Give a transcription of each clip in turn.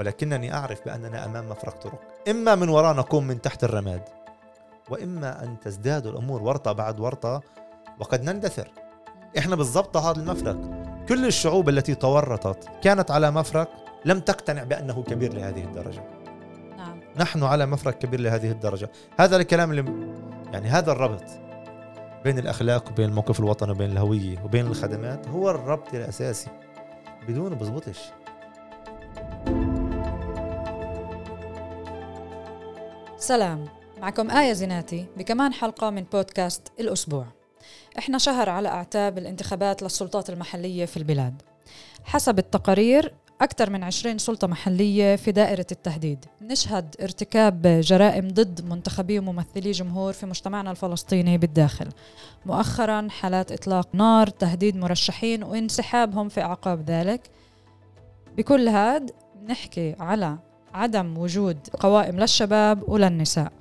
ولكنني أعرف بأننا أمام مفرق طرق. إما من وراء نقوم من تحت الرماد وإما أن تزداد الأمور ورطة بعد ورطة وقد نندثر. إحنا بالضبط هذا المفرق كل الشعوب التي تورطت كانت على مفرق لم تقتنع بأنه كبير لهذه الدرجة. نعم. نحن على مفرق كبير لهذه الدرجة. هذا الكلام اللي يعني هذا الربط بين الأخلاق وبين الموقف الوطني وبين الهوية وبين الخدمات هو الربط الأساسي بدونه بزبطش. سلام. معكم آية زيناتي بكمان حلقة من بودكاست الأسبوع. إحنا شهر على أعتاب الانتخابات للسلطات المحلية في البلاد. حسب التقارير أكثر من 20 سلطة محلية في دائرة التهديد. نشهد ارتكاب جرائم ضد منتخبي وممثلي جمهور في مجتمعنا الفلسطيني بالداخل. مؤخرا حالات إطلاق نار تهديد مرشحين وانسحابهم في أعقاب ذلك. بكل هاد نحكي على عدم وجود قوائم للشباب وللنساء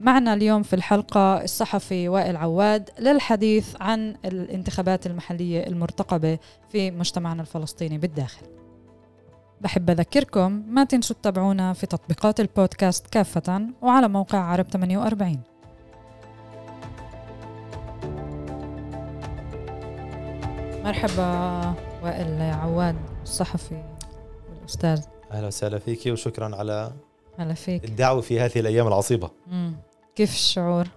معنا اليوم في الحلقة الصحفي وائل عواد للحديث عن الانتخابات المحلية المرتقبة في مجتمعنا الفلسطيني بالداخل. بحب أذكركم ما تنسوا تتابعونا في تطبيقات البودكاست كافة وعلى موقع عرب 48 مرحبا وائل عواد الصحفي والأستاذ. أهلا وسهلا فيك وشكرا على هلا فيك الدعوة في هذه الأيام العصيبة مم. كيف الشعور؟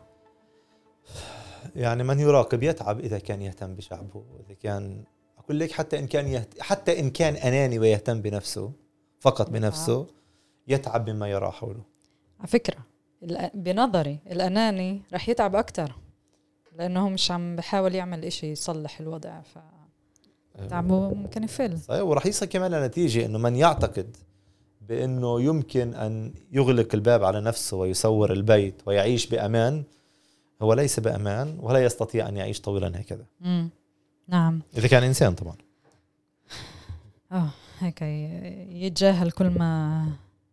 يعني من يراقب يتعب إذا كان يهتم بشعبه إذا كان أقول لك حتى إن كان يهت... حتى إن كان أناني ويهتم بنفسه فقط بنفسه يتعب مما يرى حوله على فكرة الأ- بنظري الأناني رح يتعب أكتر لأنه هو مش عم بحاول يعمل إشي يصلح الوضع فتعبه ممكن يفل. صحيح وراح يصل كمان لنتيجة إنه من يعتقد بإنه يمكن أن يغلق الباب على نفسه ويسور البيت ويعيش بأمان هو ليس بأمان ولا يستطيع أن يعيش طويلا هكذا. مم. نعم. إذا كان إنسان طبعا. آه هيك يتجاهل كل ما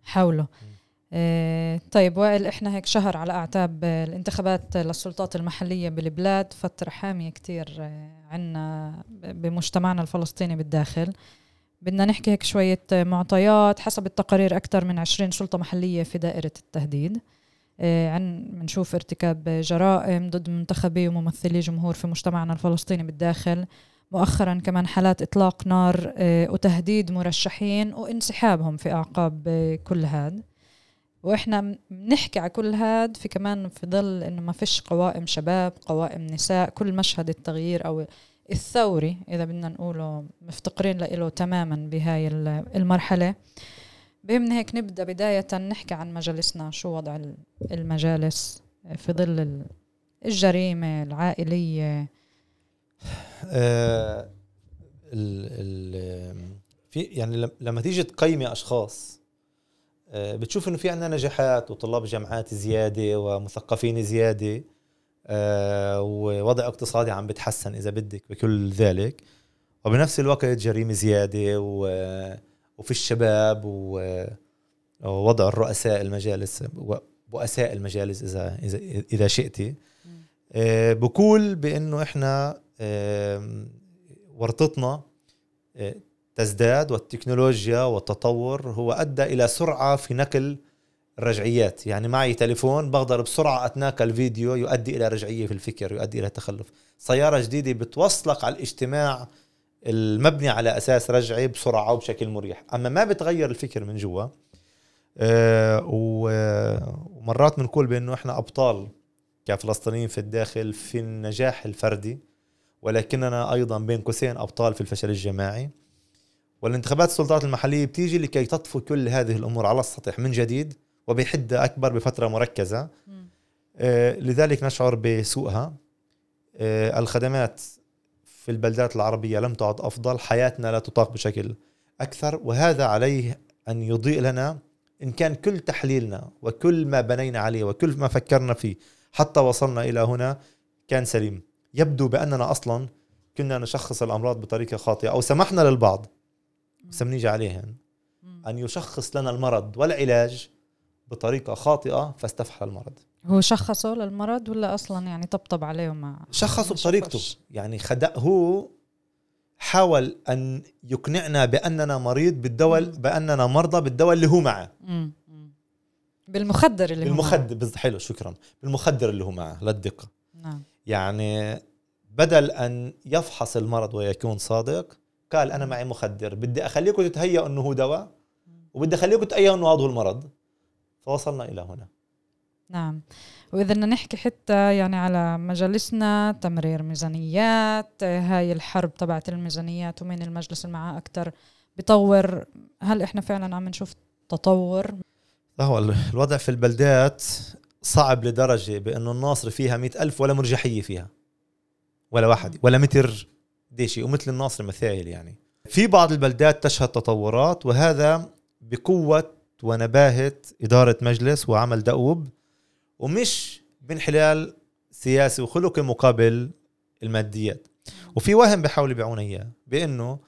حوله. طيب وائل إحنا هيك شهر على أعتاب الانتخابات للسلطات المحلية بالبلاد فترة حامية كتير عنا بمجتمعنا الفلسطيني بالداخل. بدنا نحكي هيك شوية معطيات حسب التقارير أكثر من 20 سلطة محلية في دائرة التهديد. عن بنشوف ارتكاب جرائم ضد منتخبي وممثلي جمهور في مجتمعنا الفلسطيني بالداخل. مؤخرا كمان حالات إطلاق نار وتهديد مرشحين وانسحابهم في أعقاب كل هاد. وإحنا بنحكي على كل هاد في كمان في ظل إنه ما فيش قوائم شباب قوائم نساء كل مشهد التغيير أو الثوري إذا بدنا نقوله مفتقرين له تماما بهاي ال- المرحلة. بهمنا هيك نبدأ بداية نحكي عن مجالسنا شو وضع ال- المجالس في ظل ال- الجريمة العائلية. آه ال ال في يعني لم- لما تيجي تقيمي أشخاص بتشوف إنه في عندنا نجاحات وطلاب جامعات زيادة ومثقفين زيادة آه ووضع اقتصادي عم بتحسن إذا بدك بكل ذلك. وبنفس الوقت جريمة زيادة و- وفي الشباب و- ووضع الرؤساء المجالس رؤساء المجالس إذا إذا إذا شئتي. آه، بقول بإنه إحنا ورطتنا آه، تزداد والتكنولوجيا والتطور هو أدى إلى سرعة في نقل الرجعيات. يعني معي تليفون بقدر بسرعة اتناقل فيديو يؤدي إلى رجعية في الفكر يؤدي إلى تخلف. سيارة جديدة بتوصلك على الاجتماع المبني على أساس رجعي بسرعة وبشكل مريح. أما ما بتغير الفكر من جوا و- ومرات بنقول بأنه إحنا أبطال كفلسطينيين في الداخل في النجاح الفردي ولكننا أيضا بين قوسين أبطال في الفشل الجماعي. والانتخابات السلطات المحلية بتيجي لكي تطفو كل هذه الأمور على السطح من جديد وبحده أكبر بفترة مركزة. آه، لذلك نشعر بسوءها. آه، الخدمات في البلدات العربية لم تعد أفضل حياتنا لا تطاق بشكل أكثر وهذا عليه أن يضيء لنا إن كان كل تحليلنا وكل ما بنينا عليه وكل ما فكرنا فيه حتى وصلنا إلى هنا كان سليم. يبدو بأننا أصلا كنا نشخص الأمراض بطريقة خاطئة أو سمحنا للبعض. بس بنيجي عليهن أن يشخص لنا المرض والعلاج بطريقة خاطئة فاستفحل المرض. هو شخصه للمرض ولا أصلا يعني طبطب عليه وما شخصه بطريقته. شخص. يعني خدأ هو حاول أن يقنعنا بأننا مريض بالدواء مم. بأننا مرضى بالدواء اللي هو معه. مم. بالمخدر اللي هو بالمخدر بز- حلو شكرا. بالمخدر اللي هو معه للدقه نعم. يعني بدل أن يفحص المرض ويكون صادق قال أنا معي مخدر بدي أخليكم تتهيأوا إنه هو دواء وبدي أخليكم تتهيأوا إنه هذا هو المرض. فوصلنا إلى هنا. نعم. وإذا بدنا نحكي حتى يعني على مجالسنا تمرير ميزانيات هاي الحرب تبعت الميزانيات ومين المجلس اللي معاه أكتر بيطور هل إحنا فعلا عم نشوف تطور؟ لا هو ال- الوضع في البلدات صعب لدرجة بأنه الناصر فيها مئة ألف ولا مرجحية فيها. ولا واحد ولا متر ديشي ومثل الناصر مثايل يعني. في بعض البلدات تشهد تطورات وهذا بقوة ونباهة إدارة مجلس وعمل دؤوب ومش بانحلال سياسي وخلقي مقابل الماديات. وفي وهم بيحاولوا يبيعونا إياه بأنه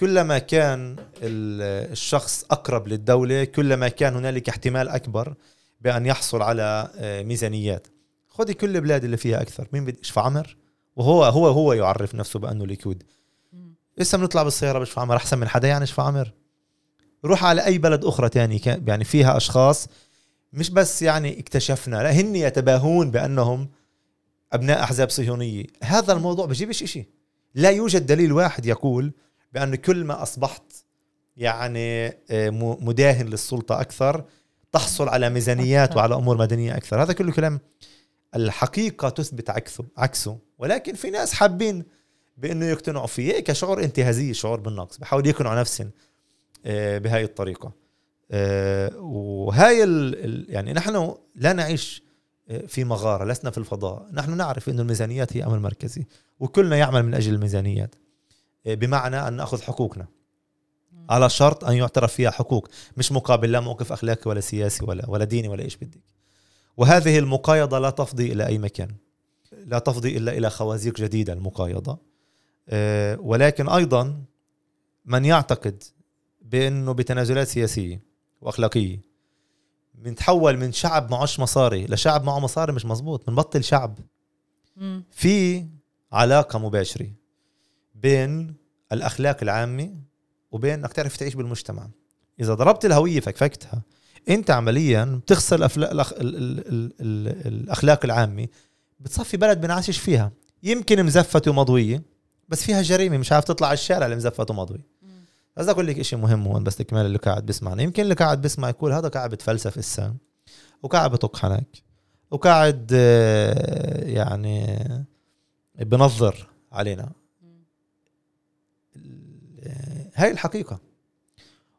كلما كان ال- الشخص أقرب للدولة كلما كان هنالك احتمال أكبر بأن يحصل على آه، ميزانيات. خذي كل البلاد اللي فيها أكثر مين بدي اشفى عمر. وهو هو هو يعرف نفسه بأنه ليكود لسه بنطلع بالسيارة بشفى عمر؟ أحسن من حدا يعني شفى عمر؟ روح على أي بلد أخرى تاني يعني فيها أشخاص مش بس يعني اكتشفنا لا هن يتباهون بأنهم أبناء أحزاب صهيونية. هذا الموضوع بجيبش إشي. لا يوجد دليل واحد يقول بأن كل ما أصبحت يعني آه، مداهن للسلطة أكثر تحصل على ميزانيات. وعلى أمور مدنية أكثر. هذا كله كلام. الحقيقة تثبت عكسه عكسه. ولكن في ناس حابين بأنه يقتنعوا فيه كشعور انتهازيه شعور بالنقص. بحاول يقنعوا نفسهم آه، بهاي الطريقة. آه، وهاي ال يعني نحن لا نعيش آه، في مغارة لسنا في الفضاء. نحن نعرف انه الميزانيات هي أمر مركزي وكلنا يعمل من أجل الميزانيات. بمعنى أن نأخذ حقوقنا. على شرط أن يعترف فيها حقوق. مش مقابل لا موقف أخلاقي ولا سياسي ولا ولا ديني ولا إيش بدك. وهذه المقايضة لا تفضي إلى أي مكان. لا تفضي إلا إلى خوازيق جديدة المقايضة. آه، ولكن أيضا من يعتقد بأنه بتنازلات سياسية وأخلاقية بنتحول من شعب معوش مصاري لشعب معه مصاري مش مزبوط بنبطل شعب. في علاقة مباشرة بين الأخلاق العامة وبين إنك تعرف تعيش بالمجتمع. إذا ضربت الهوية فكفكتها أنت عمليا بتخسر الأفلا... الأخ... بتصفي بلد بنعيش فيها. يمكن مزفته ومضوية بس فيها جريمة مش عارف تطلع على الشارع اللي مزفته ومضوي مم. بس أقول لك شيء مهم هون بس تكمل اللي قاعد بيسمعنا يمكن اللي قاعد بيسمع يقول هذا قاعد بتفلسف هسه وقاعد بطقحنك وقاعد آه، يعني بنظر علينا. هاي الحقيقة.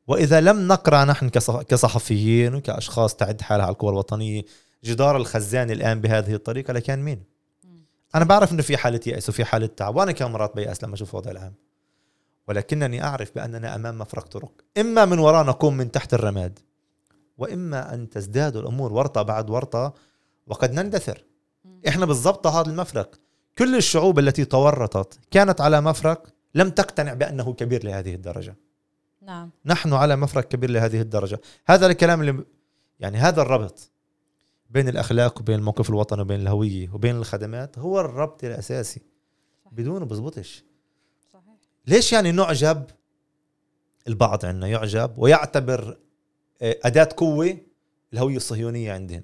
وإذا لم نقرأ نحن كصح- كصحفيين وكأشخاص تعد حالها على القوى الوطنية جدار الخزان الآن بهذه الطريقة لكان مين؟ أنا بعرف إنه في حالة يأس وفي حالة تعب وأنا كم مرات بيأس لما أشوف الوضع العام. ولكنني أعرف بأننا أمام مفرق طرق. إما من وراء نقوم من تحت الرماد وإما أن تزداد الأمور ورطة بعد ورطة وقد نندثر. مم. إحنا بالضبط هذا المفرق كل الشعوب التي تورطت كانت على مفرق لم تقتنع بأنه كبير لهذه الدرجة. نعم. نحن على مفرق كبير لهذه الدرجة. هذا الكلام اللي يعني هذا الربط بين الأخلاق وبين الموقف الوطني وبين الهوية وبين الخدمات هو الربط الأساسي. بدونه بزبطش. صحيح. ليش يعني نعجب؟ البعض عندنا يعجب ويعتبر آه، أداة قوة الهوية الصهيونية عندهم.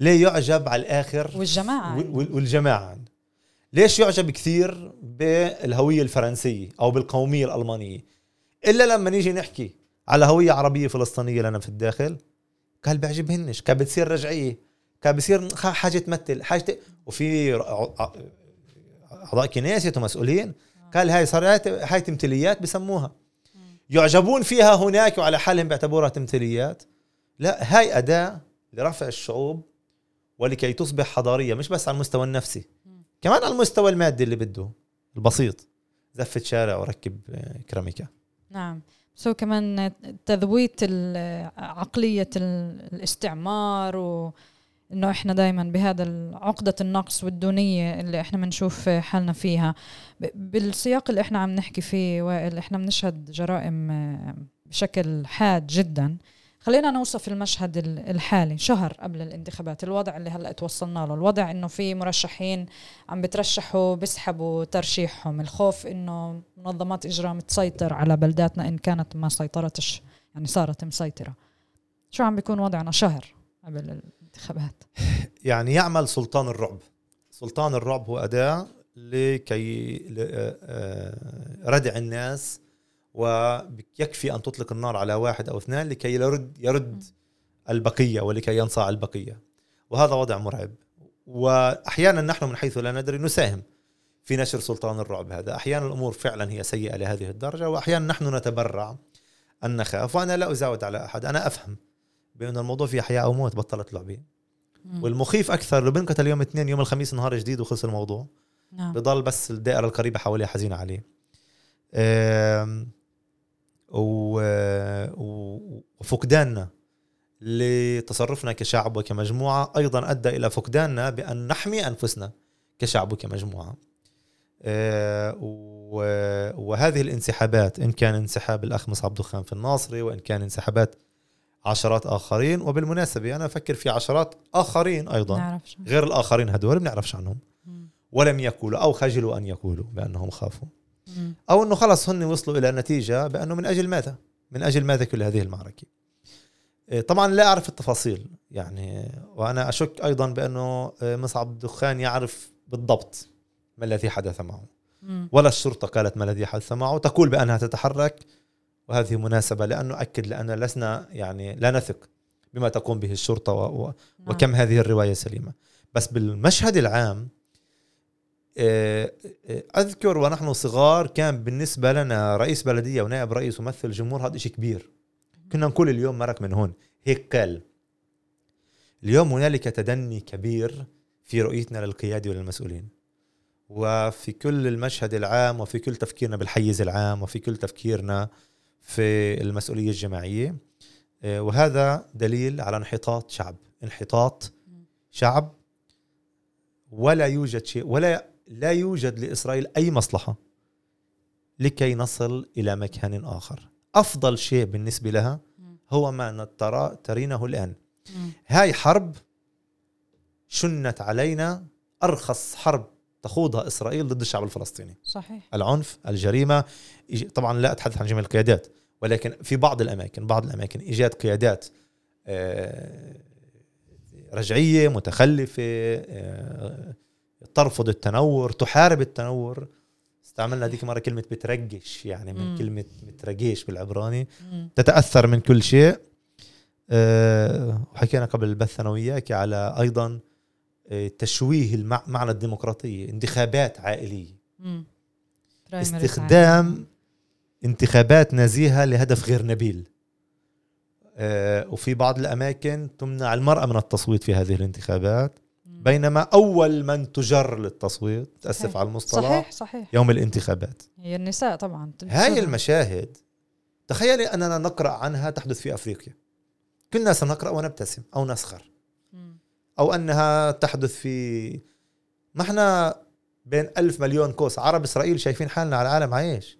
ليه يعجب على الآخر؟ والجماعة وال- وال- والجماعة عندنا ليش يعجب كثير بالهوية الفرنسية أو بالقومية الألمانية؟ إلا لما نيجي نحكي على هوية عربية فلسطينية لنا في الداخل قال بيعجبهنش كان بتصير رجعية كان بصير حاجة تمثل حاجة ت- وفي أعضاء كنيسة ومسؤولين قال هاي صار هاي تمثيليات بسموها. يعجبون فيها هناك وعلى حالهم بيعتبروها تمثيليات لا هاي أداة لرفع الشعوب ولكي تصبح حضارية مش بس على المستوى النفسي. كمان على المستوى المادي اللي بده البسيط زفة شارع وركب آه، كراميكا نعم بس هو كمان تذويت عقلية ال- الاستعمار و إنه إحنا دائما بهذا عقدة النقص والدونية اللي إحنا بنشوف حالنا فيها. بالسياق اللي إحنا عم نحكي فيه وائل إحنا بنشهد جرائم آه، بشكل حاد جدا. خلينا نوصف المشهد ال- الحالي شهر قبل الانتخابات الوضع اللي هلأ توصلنا له الوضع إنه في مرشحين عم بترشحوا بيسحبوا ترشيحهم الخوف إنه منظمات إجرام تسيطر على بلداتنا إن كانت ما سيطرتش يعني صارت مسيطرة. شو عم بيكون وضعنا شهر قبل الانتخابات؟ يعني يعمل سلطان الرعب. سلطان الرعب هو أداة لكي آه، آه، ردع الناس ويكفي أن تطلق النار على واحد أو اثنين لكي يرد يرد البقية ولكي ينصاع البقية. وهذا وضع مرعب. وأحيانا نحن من حيث لا ندري نساهم في نشر سلطان الرعب هذا. أحيانا الأمور فعلا هي سيئة لهذه الدرجة وأحيانا نحن نتبرع أن نخاف. وأنا لا أزاود على أحد. أنا أفهم بأن الموضوع فيه حياة أو موت بطلت لعبة. والمخيف أكثر. لو بنقتل يوم اثنين يوم الخميس نهار جديد وخلص الموضوع. نعم. بضل بس الدائرة القريبة حواليه حزينة عليه وفقداننا لتصرفنا كشعب وكمجموعة أيضا أدى إلى فقداننا بأن نحمي أنفسنا كشعب وكمجموعة آه، و- وهذه الانسحابات إن كان انسحاب الأخ مصعب دخان في الناصري وإن كان انسحابات عشرات آخرين وبالمناسبة أنا أفكر في عشرات آخرين أيضا نعرف شو غير الآخرين هدول بنعرفش عنهم. ولم يقولوا أو خجلوا أن يقولوا بأنهم خافوا. أو إنه خلص هن وصلوا إلى نتيجة بأنه من أجل ماذا؟ من أجل ماذا كل هذه المعركة؟ إيه، طبعا لا أعرف التفاصيل يعني وأنا أشك أيضا بأنه إيه، مصعب الدخان يعرف بالضبط ما الذي حدث معه. ولا الشرطة قالت ما الذي حدث معه تقول بأنها تتحرك وهذه مناسبة لأنه اكد لأن لسنا يعني لا نثق بما تقوم به الشرطة و... و... نعم. وكم هذه الرواية سليمة بس بالمشهد العام آه، آه، أذكر ونحن صغار كان بالنسبة لنا رئيس بلدية ونائب رئيس وممثل جمهور هذا شيء كبير. كنا نقول اليوم مرق من هون هيك قال اليوم هنالك تدني كبير في رؤيتنا للقيادة وللمسؤولين. وفي كل المشهد العام وفي كل تفكيرنا بالحيز العام وفي كل تفكيرنا في المسؤولية الجماعية. آه، وهذا دليل على انحطاط شعب. انحطاط شعب ولا يوجد شيء ولا لا يوجد لإسرائيل أي مصلحة لكي نصل إلى مكان آخر أفضل شيء بالنسبة لها. هو ما ترى ترينه الآن مم. هاي حرب شنت علينا أرخص حرب تخوضها إسرائيل ضد الشعب الفلسطيني صحيح العنف الجريمة إيج- طبعا لا أتحدث عن جميع القيادات ولكن في بعض الأماكن بعض الأماكن إيجاد قيادات آه، رجعية متخلفة آه، ترفض التنور تحارب التنور استعملنا هذيك مرة كلمة بترجش يعني من مم. كلمة بترجيش بالعبراني مم. تتأثر من كل شيء آه، وحكينا قبل البث أنا وياك على أيضا آه، تشويه المع- معنى الديمقراطية انتخابات عائلية مم. برايمريز استخدام انتخابات نزيهة لهدف غير نبيل آه، وفي بعض الأماكن تمنع المرأة من التصويت في هذه الانتخابات. بينما أول من تجر للتصويت صحيح. على المصطلح صحيح صحيح. يوم الانتخابات. هي النساء طبعا. هاي المشاهد تخيلي أننا نقرأ عنها تحدث في أفريقيا. كنا سنقرأ ونبتسم أو نسخر. أو أنها تحدث في ما إحنا بين ألف مليون كوس عرب إسرائيل شايفين حالنا على العالم عايش.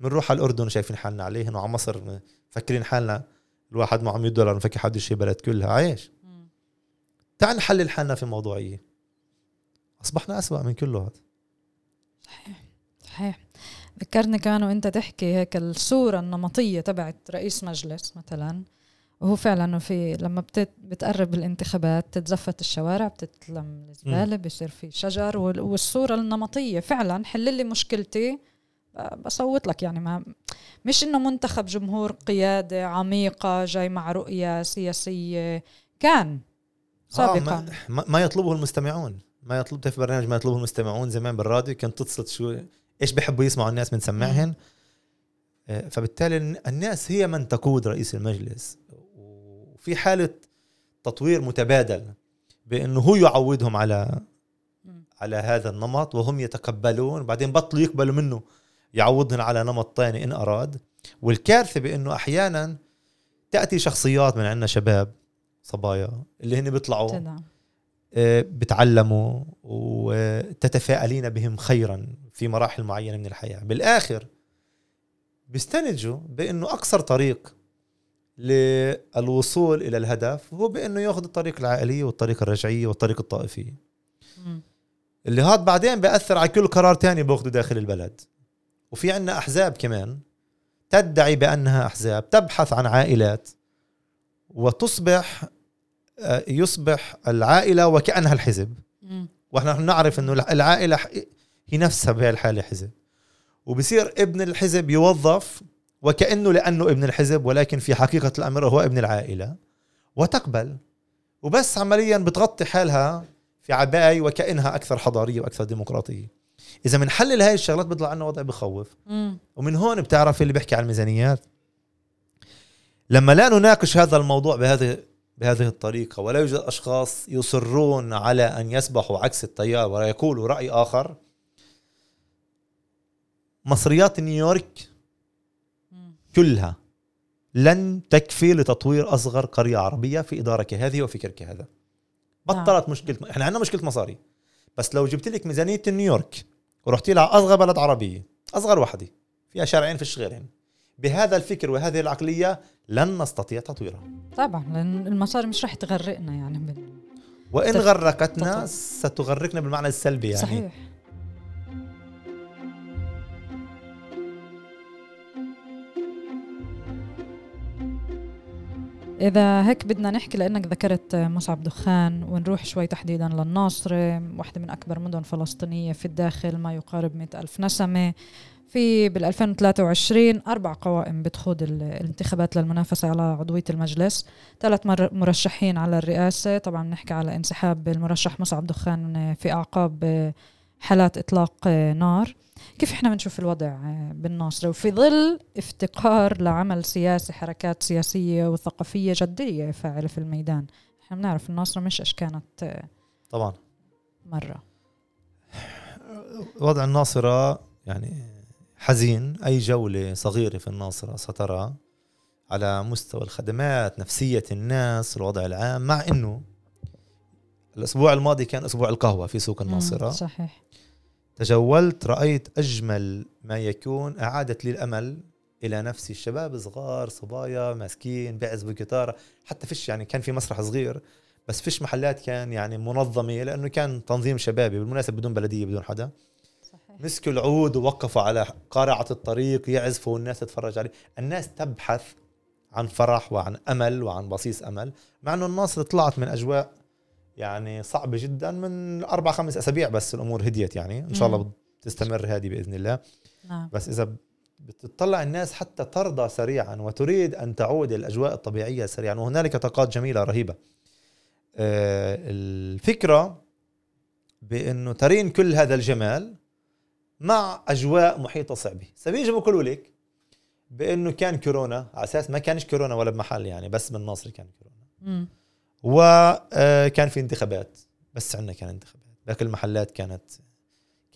بنروح على الأردن شايفين حالنا عليهن وعلى مصر مفكرين حالنا. الواحد معه 100 دولار مفكر حد يشتري بلد كلها عايش. تعال نحلل حالنا في موضوعية أصبحنا أسوأ من كله هذا صحيح صحيح. ذكرني كمان وأنت تحكي هيك الصورة النمطية تبعت رئيس مجلس مثلا وهو فعلا في لما بتت بتقرب الانتخابات تتزفت الشوارع بتتلم الزبالة بيصير في شجر وال- والصورة النمطية فعلا حل لي مشكلتي. بصوت لك يعني ما مش إنه منتخب جمهور قيادة عميقة جاي مع رؤية سياسية. كان سابقا آه ما, ما يطلبه المستمعون. ما يطلب في برنامج ما يطلبه المستمعون؟ زمان بالراديو كنت تتصل شو إيش بيحبوا يسمعوا الناس بنسمعهن آه، فبالتالي الن- الناس هي من تقود رئيس المجلس. وفي حالة تطوير متبادل بأنه هو يعودهم على. على هذا النمط وهم يتقبلون. بعدين بطلوا يقبلوا منه يعوضهم على نمط ثاني إن أراد. والكارثة بأنه أحيانا تأتي شخصيات من عندنا شباب صبايا اللي هن بيطلعوا آه، بتعلموا وتتفائلين بهم خيرا في مراحل معينة من الحياة. بالآخر بيستنتجوا بإنه اقصر طريق للوصول إلى الهدف هو بإنه ياخذ الطريق العائليه والطريق الرجعيه والطريق الطائفيه. اللي هاد بعدين بيأثر على كل قرار تاني باخذه داخل البلد. وفي عندنا أحزاب كمان تدعي بأنها أحزاب تبحث عن عائلات وتصبح يصبح العائلة وكأنها الحزب. وإحنا نعرف إنه العائلة هي نفسها بهي الحالة حزب. وبصير ابن الحزب يوظف وكأنه لأنه ابن الحزب ولكن في حقيقة الأمر هو ابن العائلة. وتقبل. وبس عمليا بتغطي حالها في عباية وكأنها أكثر حضارية وأكثر ديمقراطية. إذا بنحلل هاي الشغلات بيطلع عنا وضع بخوف. مم. ومن هون بتعرف اللي بيحكي عن الميزانيات. لما لا نناقش هذا الموضوع بهذه بهذه الطريقة. ولا يوجد أشخاص يصرون على أن يسبحوا عكس التيار ويقولوا رأي آخر. مصريات نيويورك. كلها لن تكفي لتطوير أصغر قرية عربية في إدارة كهذه وفكر كهذا بطلت مشكلة إحنا عندنا مشكلة مصاري. بس لو جبت لك ميزانية نيويورك ورحتي لها أصغر بلد عربية أصغر وحدة فيها شارعين في غيرهم بهذا الفكر وهذه العقلية لن نستطيع تطويرها. طبعا لأن المصاري مش رح تغرقنا يعني بال... وإن غرقتنا. ستغرقنا بالمعنى السلبي يعني. صحيح. إذا هيك بدنا نحكي لأنك ذكرت مصعب دخان ونروح شوي تحديدا للناصرة واحدة من أكبر مدن فلسطينية في الداخل ما يقارب مئة ألف نسمة. في بال 2023 أربع قوائم بتخوض ال- الانتخابات للمنافسة على عضوية المجلس. ثلاث مر- مرشحين على الرئاسة. طبعا نحكي على انسحاب المرشح مصعب دخان في أعقاب حالات إطلاق نار. كيف إحنا بنشوف الوضع بالناصرة وفي ظل افتقار لعمل سياسي حركات سياسية وثقافية جدية فاعلة في الميدان. إحنا بنعرف الناصرة مش إيش كانت طبعا. مرة. وضع الناصرة يعني حزين أي جولة صغيرة في الناصرة سترى على مستوى الخدمات نفسية الناس الوضع العام مع أنه الأسبوع الماضي كان أسبوع القهوة في سوق الناصرة. صحيح. تجولت رأيت أجمل ما يكون أعادت لي الأمل إلى نفسي. الشباب صغار صبايا ماسكين بيعزفوا جيتار حتى فيش يعني كان في مسرح صغير بس فيش محلات كان يعني منظمة لأنه كان تنظيم شبابي بالمناسبة بدون بلدية بدون حدا. مسكوا العود ووقفوا على قارعة الطريق يعزفوا والناس تتفرج عليه. الناس تبحث عن فرح وعن أمل وعن بصيص أمل مع أنه الناصر طلعت من أجواء يعني صعبة جدا من أربع خمس أسابيع بس الأمور هديت يعني. إن شاء الله مم. تستمر هذه بإذن الله. نعم. بس إذا بتطلع الناس حتى ترضى سريعا وتريد أن تعود الأجواء الطبيعية سريعا وهنالك طاقات جميلة رهيبة. آه، الفكرة بأنه ترين كل هذا الجمال مع أجواء محيطة صعبة. سبيجي بقولوا لك بأنه كان كورونا على أساس ما كانش كورونا ولا بمحل يعني بس بالناصر كان كورونا. مم. وكان في انتخابات بس عندنا كان انتخابات. باقي المحلات كانت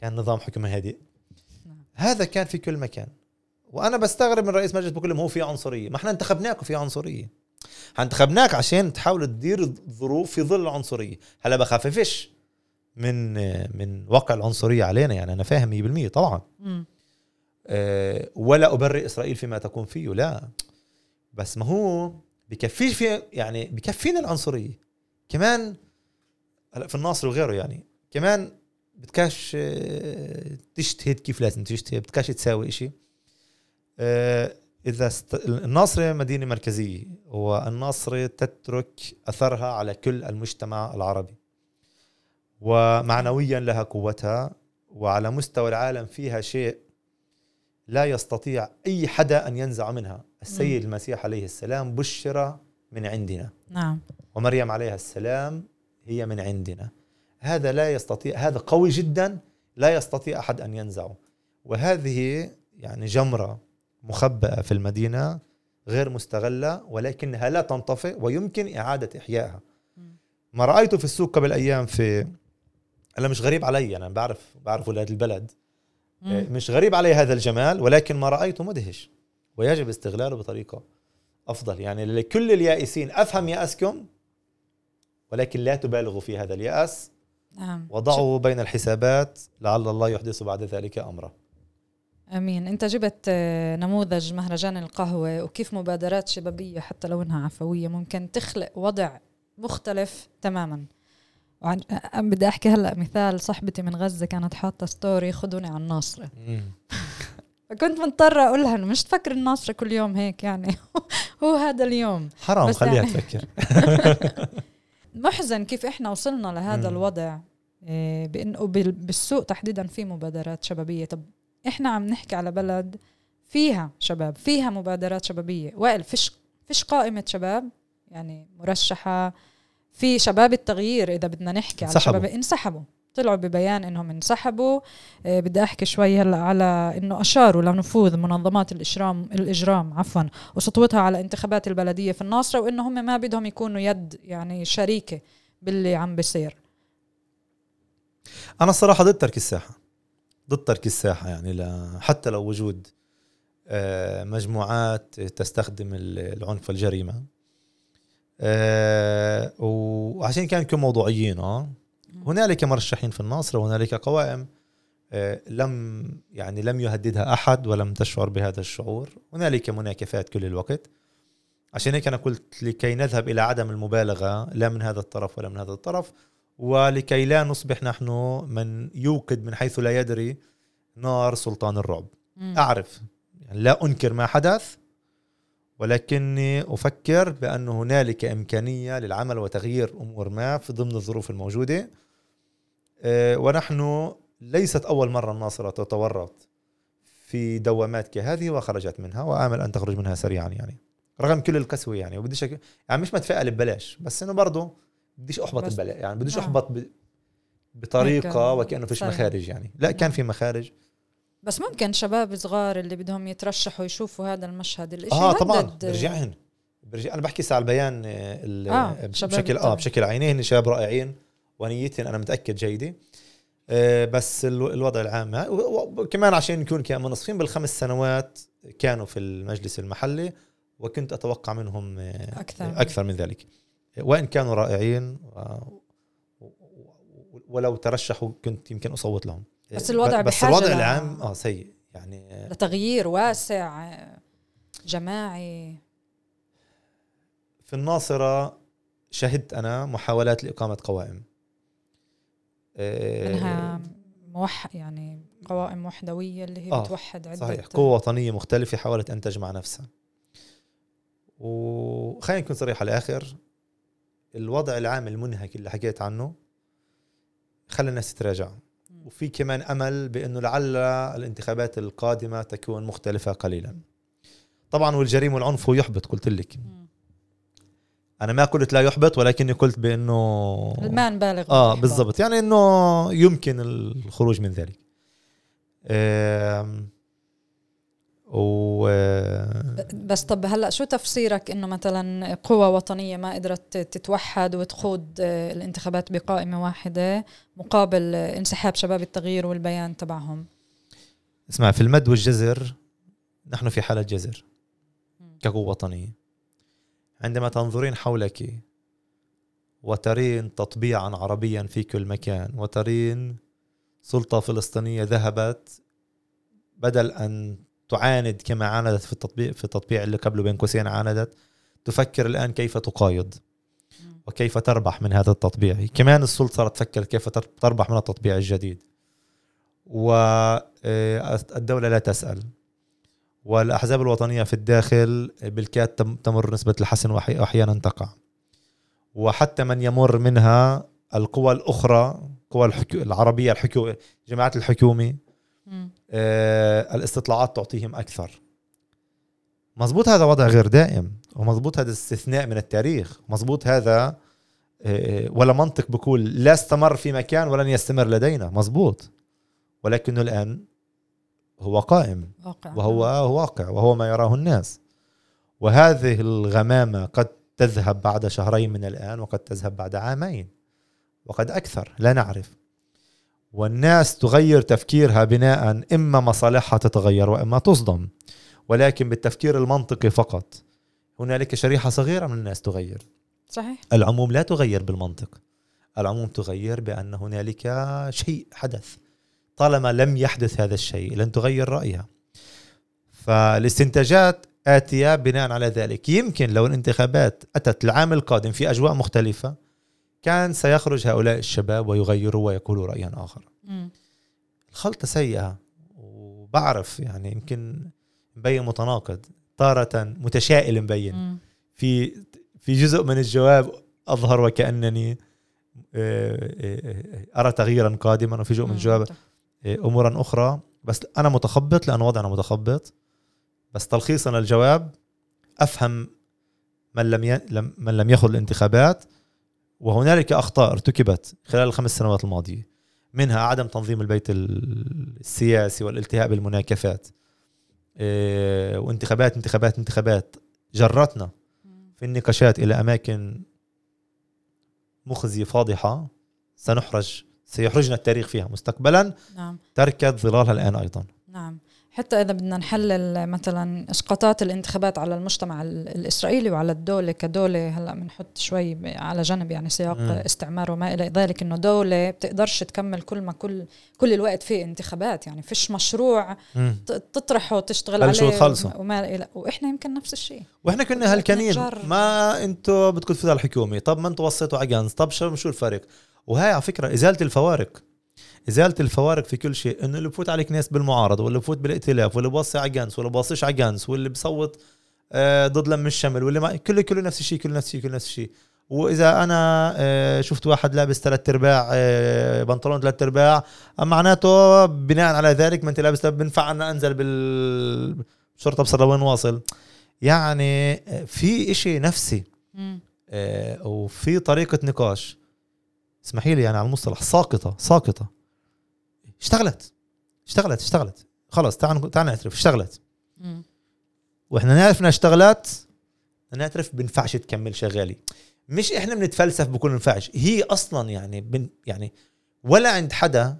كان نظام حكم هادئ. نعم. هذا كان في كل مكان. وأنا بستغرب من رئيس مجلس بقول لهم هو في عنصرية. ما إحنا انتخبناك وفي عنصرية. انتخبناك عشان تحاول تدير الظروف في ظل العنصرية. هلا بخففش من من واقع العنصرية علينا يعني أنا فاهم 100% طبعا. مم. أه، ولا ابرئ إسرائيل فيما تكون فيه لا. بس ما هو بكفيش في يعني بكفينا العنصرية. كمان هلا في الناصر وغيره يعني كمان بدكاش أه، تجتهد كيف لازم تجتهد بدكاش تساوي إشي. أه، إذا است... الناصرة مدينة مركزية والناصرة تترك أثرها على كل المجتمع العربي. ومعنويا لها قوتها وعلى مستوى العالم فيها شيء لا يستطيع أي حدا أن ينزع منها. السيد المسيح عليه السلام بشر من عندنا. نعم. ومريم عليها السلام هي من عندنا. هذا لا يستطيع هذا قوي جدا لا يستطيع أحد أن ينزعه. وهذه يعني جمرة مخبأة في المدينة غير مستغلة ولكنها لا تنطفئ ويمكن إعادة إحيائها. ما رأيته في السوق قبل أيام في أنا مش غريب علي أنا بعرف بعرف ولاد البلد. مم. مش غريب علي هذا الجمال ولكن ما رأيته مدهش ويجب استغلاله بطريقة أفضل. يعني لكل اليائسين أفهم يأسكم ولكن لا تبالغوا في هذا اليأس. نعم. وضعوا بين الحسابات لعل الله يحدث بعد ذلك أمرا. آمين. أنت جبت آه، نموذج مهرجان القهوة وكيف مبادرات شبابية حتى لو انها عفوية ممكن تخلق وضع مختلف تماما؟ وعن بدي أحكي هلأ مثال صاحبتي من غزة كانت حاطة ستوري خذوني على الناصره كنت مضطرة أقولها إنه مش تفكر الناصرة كل يوم هيك يعني. هو هذا اليوم. حرام بس خليها يعني- تفكر. محزن كيف إحنا وصلنا لهذا مم. الوضع إيه، بال- بالسوق تحديدا في مبادرات شبابية. طب إحنا عم نحكي على بلد فيها شباب فيها مبادرات شبابية. وائل فيش فيش قائمة شباب؟ يعني مرشحة في شباب التغيير إذا بدنا نحكي على. شباب انسحبوا. طلعوا ببيان إنهم انسحبوا. آه، بدي أحكي شوي هلأ على إنه أشاروا لنفوذ منظمات الاجرام الإجرام عفوا وسطوتها على انتخابات البلدية في الناصرة وانه هم ما بدهم يكونوا يد يعني شريكة باللي عم بيصير. أنا الصراحة ضد ترك الساحة. ضد ترك الساحة يعني ل- حتى لو وجود آه، مجموعات تستخدم ال- العنف والجريمة. آه، وعشان كان نكون موضوعيين آه. هنالك مرشحين في الناصر وهنالك قوائم آه، لم يعني لم يهددها أحد ولم تشعر بهذا الشعور. هنالك مناكفات كل الوقت. عشان هيك أنا قلت لكي نذهب إلى عدم المبالغة لا من هذا الطرف ولا من هذا الطرف ولكي لا نصبح نحن من يوقد من حيث لا يدري نار سلطان الرعب. مم. أعرف يعني لا أنكر ما حدث ولكني أفكر بأن هنالك إمكانية للعمل وتغيير أمور ما في ضمن الظروف الموجودة. آه، ونحن ليست أول مرة الناصرة تتورط في دوامات كهذه وخرجت منها وآمل أن تخرج منها سريعا يعني. رغم كل القسوه يعني وبديش أك... يعني مش متفائل ببلاش بس إنه برضه بديش أحبط بس- ببلاش يعني بديش آه. أحبط ب... بطريقة هيك، وكأنه فيش. مخارج يعني. لا كان في مخارج. بس ممكن شباب صغار اللي بدهم يترشحوا يشوفوا هذا المشهد. الإشي آه طبعا. برجعهن. برجع أنا بحكي على البيان آه، آه، شباب بشكل آه. بشكل عيني. هن شباب رائعين ونيتهم أنا متأكد جيدة. آه، بس الو- الوضع العام. وكمان عشان نكون كمان منصفين بالخمس سنوات كانوا في المجلس المحلي وكنت أتوقع منهم آه، أكثر. أكثر من ذلك. وإن كانوا رائعين ولو ترشحوا كنت يمكن أصوت لهم. بس الوضع بس بحاجة الوضع العام آه سيء. يعني لتغيير واسع جماعي. في الناصرة شهدت أنا محاولات لإقامة قوائم. آه، منها موح يعني قوائم وحدوية اللي هي آه، بتوحد عدة صحيح. قوة وطنية مختلفة حاولت أن تجمع نفسها. وخلينا نكون صريح على الآخر الوضع العام المنهك اللي حكيت عنه خلى الناس تتراجع. وفي كمان أمل بأنه لعل الانتخابات القادمة تكون مختلفة قليلا. طبعا والجريمة والعنف هو يحبط قلت لك. أنا ما قلت لا يحبط ولكني قلت بأنه ما نبالغ آه. بالضبط. يعني إنه يمكن الخروج من ذلك. آم، و بس طب هلأ شو تفسيرك إنه مثلا قوى وطنية ما قدرت تتوحد وتخوض آه، الانتخابات بقائمة واحدة مقابل انسحاب شباب التغيير والبيان تبعهم اسمع في المد والجزر نحن في حالة جزر مم. كقوة وطنية عندما تنظرين حولك وترين تطبيعا عربيا في كل مكان وترين سلطة فلسطينية ذهبت بدل أن تعاند كما عاندت في التطبيق في التطبيع اللي قبله بين قوسين عاندت تفكر الآن كيف تقايض. وكيف تربح من هذا التطبيع كمان السلطة صارت تفكر كيف تر- تربح من التطبيع الجديد والدولة لا تسأل والأحزاب الوطنية في الداخل بالكاد تم- تمر نسبة الحسن وأحيانا تقع وحتى من يمر منها القوى الأخرى قوى الحكو... العربية الحكو... جماعات الحكومة مم. آه، الاستطلاعات تعطيهم أكثر. مزبوط هذا وضع غير دائم ومزبوط هذا استثناء من التاريخ. مزبوط هذا آه، ولا منطق بقول لا استمر في مكان ولن يستمر لدينا. مزبوط ولكنه الآن هو قائم. واقع. وهو واقع وهو ما يراه الناس. وهذه الغمامة قد تذهب بعد شهرين من الآن وقد تذهب بعد عامين. وقد أكثر لا نعرف. والناس تغير تفكيرها بناء إما مصالحها تتغير وإما تصدم. ولكن بالتفكير المنطقي فقط. هنالك شريحة صغيرة من الناس تغير. صحيح. العموم لا تغير بالمنطق. العموم تغير بأن هنالك شيء حدث. طالما لم يحدث هذا الشيء لن تغير رأيها. فالاستنتاجات آتية بناء على ذلك. يمكن لو الانتخابات أتت العام القادم في أجواء مختلفة كان سيخرج هؤلاء الشباب ويغيروا ويقولوا رأيا آخر. مم. الخلطة سيئة وبعرف يعني يمكن مبين متناقض تارة متشائل مبين. في في جزء من الجواب أظهر وكأنني آه، آه، أرى تغييرا قادما وفي جزء من الجواب آه، أمورا أخرى. بس أنا متخبط لأن وضعنا متخبط. بس تلخيصا الجواب أفهم من لم ي... لم- من لم يخض الانتخابات. وهنالك أخطاء ارتكبت خلال الخمس سنوات الماضية منها عدم تنظيم البيت ال- السياسي والالتهاء بالمناكفات. إيه، وانتخابات انتخابات انتخابات. جرتنا. في النقاشات إلى أماكن مخزية فاضحة سنحرج سيحرجنا التاريخ فيها مستقبلا. نعم. تركت ظلالها الآن أيضا. نعم. حتى إذا بدنا نحلل مثلا إسقاطات الانتخابات على المجتمع ال- الإسرائيلي وعلى الدولة كدولة هلأ بنحط شوي على جنب يعني سياق مم. استعمار وما إلى ذلك إنه دولة بتقدرش تكمل كل ما كل كل الوقت في انتخابات يعني فيش مشروع. ت- تطرحه وتشتغل عليه يتخلصوا. وما إلى وإحنا يمكن نفس الشيء وإحنا كنا هلكانين. ما أنتوا بدكم تفوتوا على الحكومة طب ما أنتوا وصيتوا على جنز طب شو شو الفرق وهي على فكرة إزالة الفوارق إزالة الفوارق في كل شيء إنه اللي بفوت عليك ناس بالمعارضه واللي بفوت بالائتلاف واللي بوصي على جنس واللي بوصيش على جنس واللي بصوت آه، ضد لم الشمل واللي ما كله كله نفس الشيء كله نفس الشيء كله نفس الشيء. وإذا أنا آه، شفت واحد لابس ثلاث أرباع آه، بنطلون ثلاث أرباع معناته بناء على ذلك ما أنت لابس بنفع أن أنزل بالشرطه بصر وين واصل. يعني في إشي نفسي وفي طريقة نقاش. اسمحي لي يعني على المصطلح ساقطة ساقطة. اشتغلت. اشتغلت اشتغلت. خلص تعال تعال نعترف. اشتغلت. مم. وإحنا نعرف إنها اشتغلت نعترف بنفعش تكمل شغالي. مش إحنا بنتفلسف بكون نفعش هي أصلا يعني بن يعني ولا عند حدا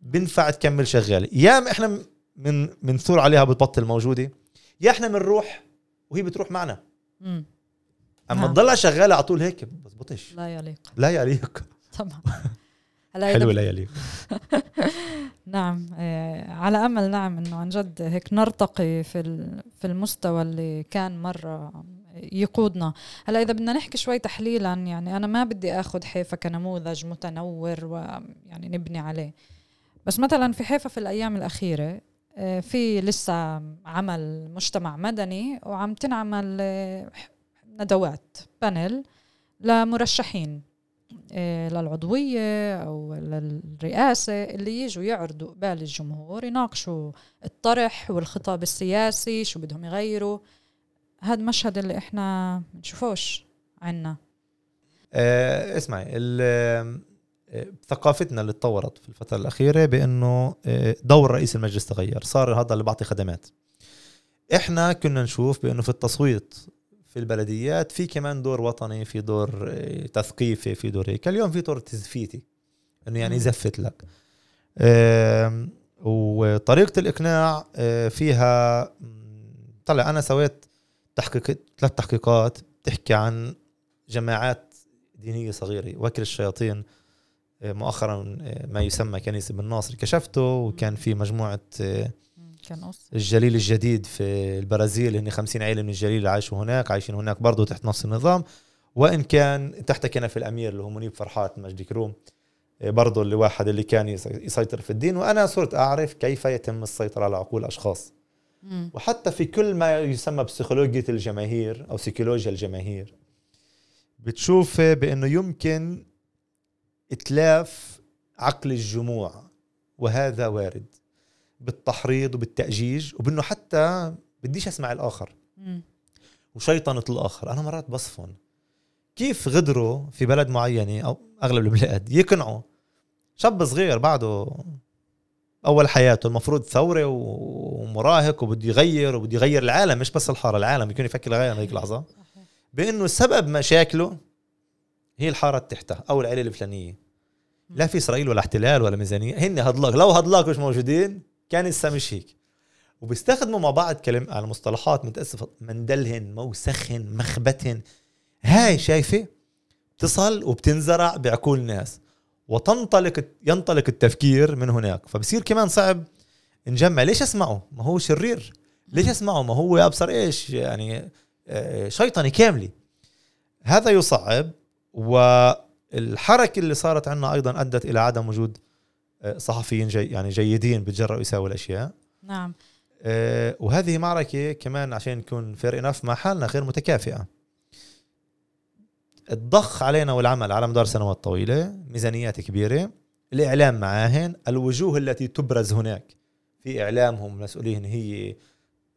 بنفع تكمل شغالي. يا ما إحنا من بنثور عليها بتبطل موجوده يا إحنا بنروح وهي بتروح معنا. مم. أما نعم. تضلها شغالة على طول هيك بزبطش. لا يليق. لا يليق. طبعا هلا إذا حلو لا يليق نعم آه، على أمل نعم إنه عن جد هيك نرتقي في في المستوى اللي كان مرة يقودنا. هلا إذا بدنا نحكي شوي تحليلا يعني أنا ما بدي آخذ حيفا كنموذج متنور ويعني نبني عليه. بس مثلا في حيفا في الأيام الأخيرة آه، في لسه عمل مجتمع مدني وعم تنعمل آه، ندوات بانل لمرشحين. للعضوية أو للرئاسة اللي يجوا يعرضوا قبال الجمهور يناقشوا الطرح والخطاب السياسي شو بدهم يغيروا. هذا مشهد اللي إحنا بنشوفوش عنا. آه اسمعي آه، ثقافتنا اللي تطورت في الفترة الأخيرة بأنه آه، دور رئيس المجلس تغير صار هذا اللي بعطي خدمات. إحنا كنا نشوف بأنه في التصويت في البلديات في كمان دور وطني في دور آه، تثقيفي في دور هيك. اليوم في دور تزفيتي إنه يعني مم. يزفت لك. آم، وطريقة الإقناع آه، فيها طلع أنا سويت تحقيق ثلاث تحقيقات بتحكي عن جماعات دينية صغيرة. وكر الشياطين آه، مؤخرا ما يسمى كنيسة بن ناصر كشفته وكان في مجموعة آه، كان قص الجليل الجديد في البرازيل هن 50 عائلة من الجليل عايشوا هناك عايشين هناك برضه تحت نفس النظام. وإن كان تحت كنف الأمير اللي هو منيب فرحات مجدي كروم آه، برضه اللي واحد اللي كان يس- يسيطر في الدين. وأنا صرت أعرف كيف يتم السيطرة على عقول أشخاص. مم. وحتى في كل ما يسمى بسيكولوجيا الجماهير أو سيكولوجيا الجماهير بتشوف بأنه يمكن إتلاف عقل الجموع وهذا وارد. بالتحريض وبالتأجيج وبإنه حتى بديش أسمع الآخر. مم. وشيطنة الآخر. أنا مرات بصفن. كيف غدروا في بلد معينة أو أغلب البلاد يقنعوا شاب صغير بعده أول حياته المفروض ثورة ومراهق وبده يغير وبده يغير العالم مش بس الحارة العالم يكون يفكر يغير هيك لحظة. صحيح. بإنه سبب مشاكله هي الحارة اللي تحتها أو العيلة الفلانية. لا في إسرائيل ولا احتلال ولا ميزانية. هن هدلاك. لو هدلاك مش موجودين كان لسه مش هيك وبيستخدموا مع بعض كلام على مصطلحات متاسف مندلهن موسخن مخبتهن. هاي شايفة؟ بتصل وبتنزرع بعقول الناس وتنطلق ينطلق التفكير من هناك. فبصير كمان صعب نجمع. ليش أسمعه؟ ما هو شرير. ليش أسمعه؟ ما هو أبصر إيش؟ يعني آه، شيطنه كامله هذا يصعب. والحركة اللي صارت عندنا أيضا أدت إلى عدم وجود صحفيين جي يعني جيدين بتجرأوا يساووا الأشياء. نعم. آه، وهذه معركة كمان عشان نكون فير انف مع حالنا غير متكافئة. الضخ علينا والعمل على مدار سنوات طويلة ميزانيات كبيرة الإعلام معاهن الوجوه التي تبرز هناك في إعلامهم مسؤولين هي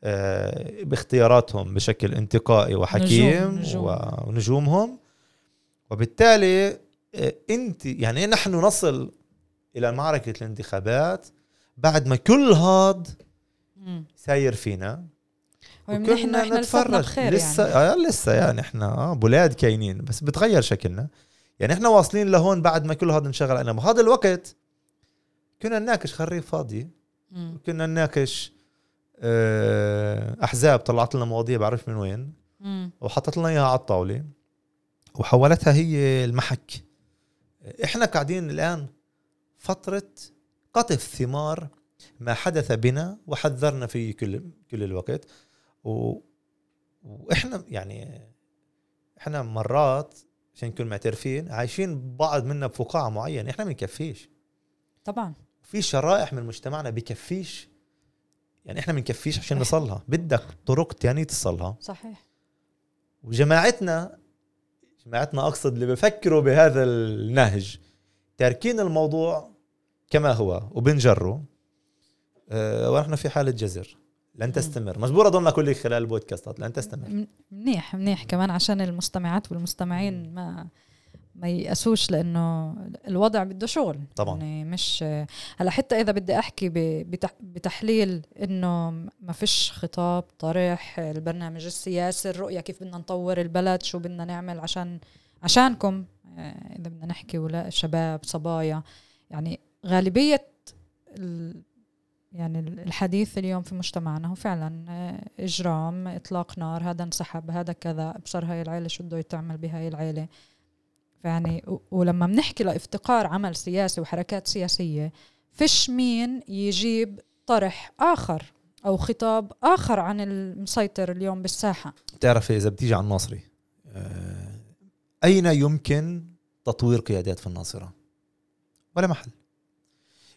آه، باختياراتهم بشكل انتقائي وحكيم نجوم- نجوم. ونجومهم. وبالتالي آه، انت يعني نحن نصل إلى معركة الانتخابات بعد ما كل هاد. ساير فينا. ومن إحنا لساتنا بخير لسه يعني آه لسه يعني إحنا آه بولاد كاينين. بس بتغير شكلنا. يعني إحنا واصلين لهون بعد ما كل هذا انشغل علينا بهذا الوقت كنا نناقش خريف فاضي. كنا نناقش آه، أحزاب طلعت لنا مواضيع بعرف من وين. وحطت لنا إياها على الطاولة. وحولتها هي المحك. إحنا قاعدين الآن فترة قطف ثمار ما حدث بنا وحذرنا فيه كل كل الوقت. و... وإحنا يعني إحنا مرات عشان نكون معترفين عايشين بعض منا بفقاعة معينة إحنا ما بنكفيش. طبعا. في شرائح من مجتمعنا بكفيش. يعني إحنا ما بنكفيش عشان نصلها. بدك طرق تانية تصلها. صحيح. وجماعتنا جماعتنا أقصد اللي بفكروا بهذا النهج تاركين الموضوع كما هو وبنجره أه ونحن في حالة جزر. لن تستمر. مجبور اضل أقول لك خلال البودكاستات لن تستمر. منيح منيح كمان عشان المستمعات والمستمعين ما ما يأسوش لأنه الوضع بده شغل. طبعاً. يعني مش هلا حتى إذا بدي أحكي بتحليل إنه ما فيش خطاب طرح البرنامج السياسي الرؤية كيف بدنا نطور البلد شو بدنا نعمل عشان عشانكم. آه، إذا بدنا نحكي ولا شباب صبايا. يعني غالبية ال- يعني يعني اليوم في مجتمعنا هو فعلا آه، إجرام إطلاق نار هذا انسحب هذا كذا ابصر هاي العيلة شو بده يتعمل بهاي العيلة. يعني و- ولما بنحكي لإفتقار عمل سياسي وحركات سياسية فيش مين يجيب طرح آخر أو خطاب آخر عن المسيطر اليوم بالساحة. تعرف إذا بتيجي على الناصري أه أين يمكن تطوير قيادات في الناصرة؟ ولا محل.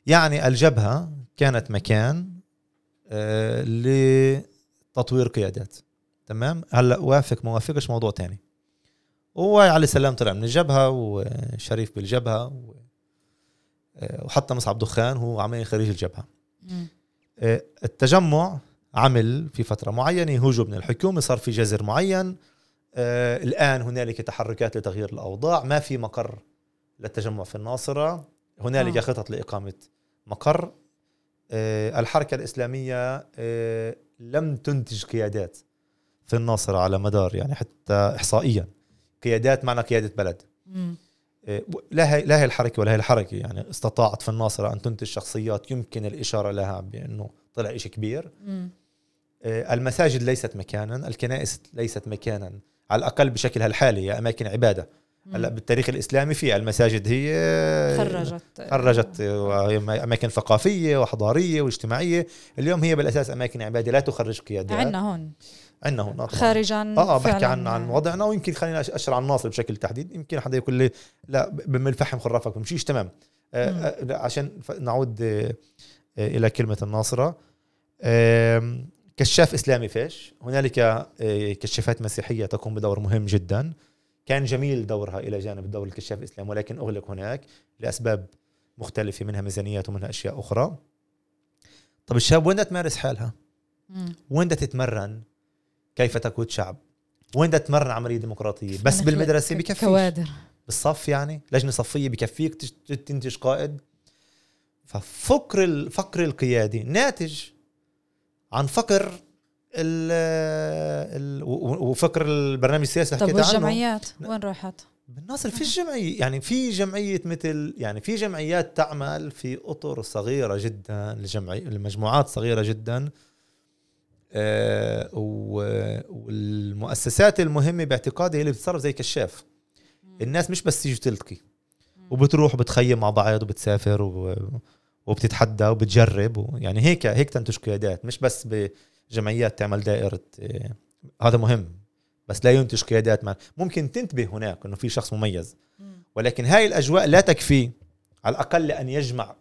يعني الجبهة كانت مكان أه لتطوير قيادات. تمام؟ هلأ وافق ما وافقش موضوع تاني؟ وعلي سلام طلع من الجبهة وشريف بالجبهة و- آه، وحتى مصعب دخان هو عملي خريج الجبهة. آه، التجمع عمل في فترة معينة هجوم من الحكومة صار في جزر معين. آه، الآن هنالك تحركات لتغيير الأوضاع. ما في مقر للتجمع في الناصرة. هنالك آه. خطط لإقامة مقر. آه، الحركة الإسلامية آه، لم تنتج قيادات في الناصرة على مدار يعني حتى إحصائيا. قيادات معنى قيادة بلد. إيه، لا هي لا هي الحركة ولا هي الحركة. يعني استطاعت في الناصرة أن تنتج شخصيات يمكن الإشارة لها بأنه طلع شيء كبير. إيه، المساجد ليست مكانا. الكنائس ليست مكانا. على الأقل بشكلها الحالي هي أماكن عبادة. هلأ بالتاريخ الإسلامي في المساجد هي خرجت. خرجت اماكن ثقافية وحضارية واجتماعية. اليوم هي بالأساس أماكن عبادة لا تخرج قيادات عندنا هون. عندنا هون طبعاً. خارجا آه بحكي عن عن وضعنا ويمكن خلينا اشر عن الناصر بشكل تحديد. يمكن حدا يقول لي لا بم الفحم خرافك بمشيش تمام. آه. آه عشان نعود آه إلى كلمة الناصرة. كشاف إسلامي فيش. هنالك آه كشافات مسيحية تقوم بدور مهم جدا. كان جميل دورها إلى جانب دور الكشاف الإسلامي ولكن أغلق هناك لأسباب مختلفة منها ميزانيات ومنها أشياء أخرى. طب الشاب وين بدها تمارس حالها. وين بدها تتمرن؟ كيف تقود شعب؟ وين بدها تتمرن عملية ديمقراطية؟ بس بالمدرسة بكفيش. كوادر. بالصف يعني؟ لجنة صفية بكفيك تنتج قائد. ففكر الفقر القيادي. ناتج عن فقر ال ال و- وفكر البرنامج السياسي اللي حكيت عنه. والجمعيات؟ وين راحت؟ بالناصر في جمعية يعني في جمعية مثل يعني في جمعيات تعمل في أطر صغيرة جدا لجمعي لمجموعات صغيرة جدا. آه، والمؤسسات المهمة باعتقادي هي اللي بتتصرف زي كشاف. الناس مش بس تيجي تلتقي وبتروح وبتخيم مع بعض وبتسافر و- وبتتحدى وبتجرب يعني هيك هيك تنتج قيادات مش بس جمعيات تعمل دائرة آه، هذا مهم بس لا ينتج قيادات مع ممكن تنتبه هناك إنه في شخص مميز ولكن هاي الأجواء لا تكفي على الأقل لأن يجمع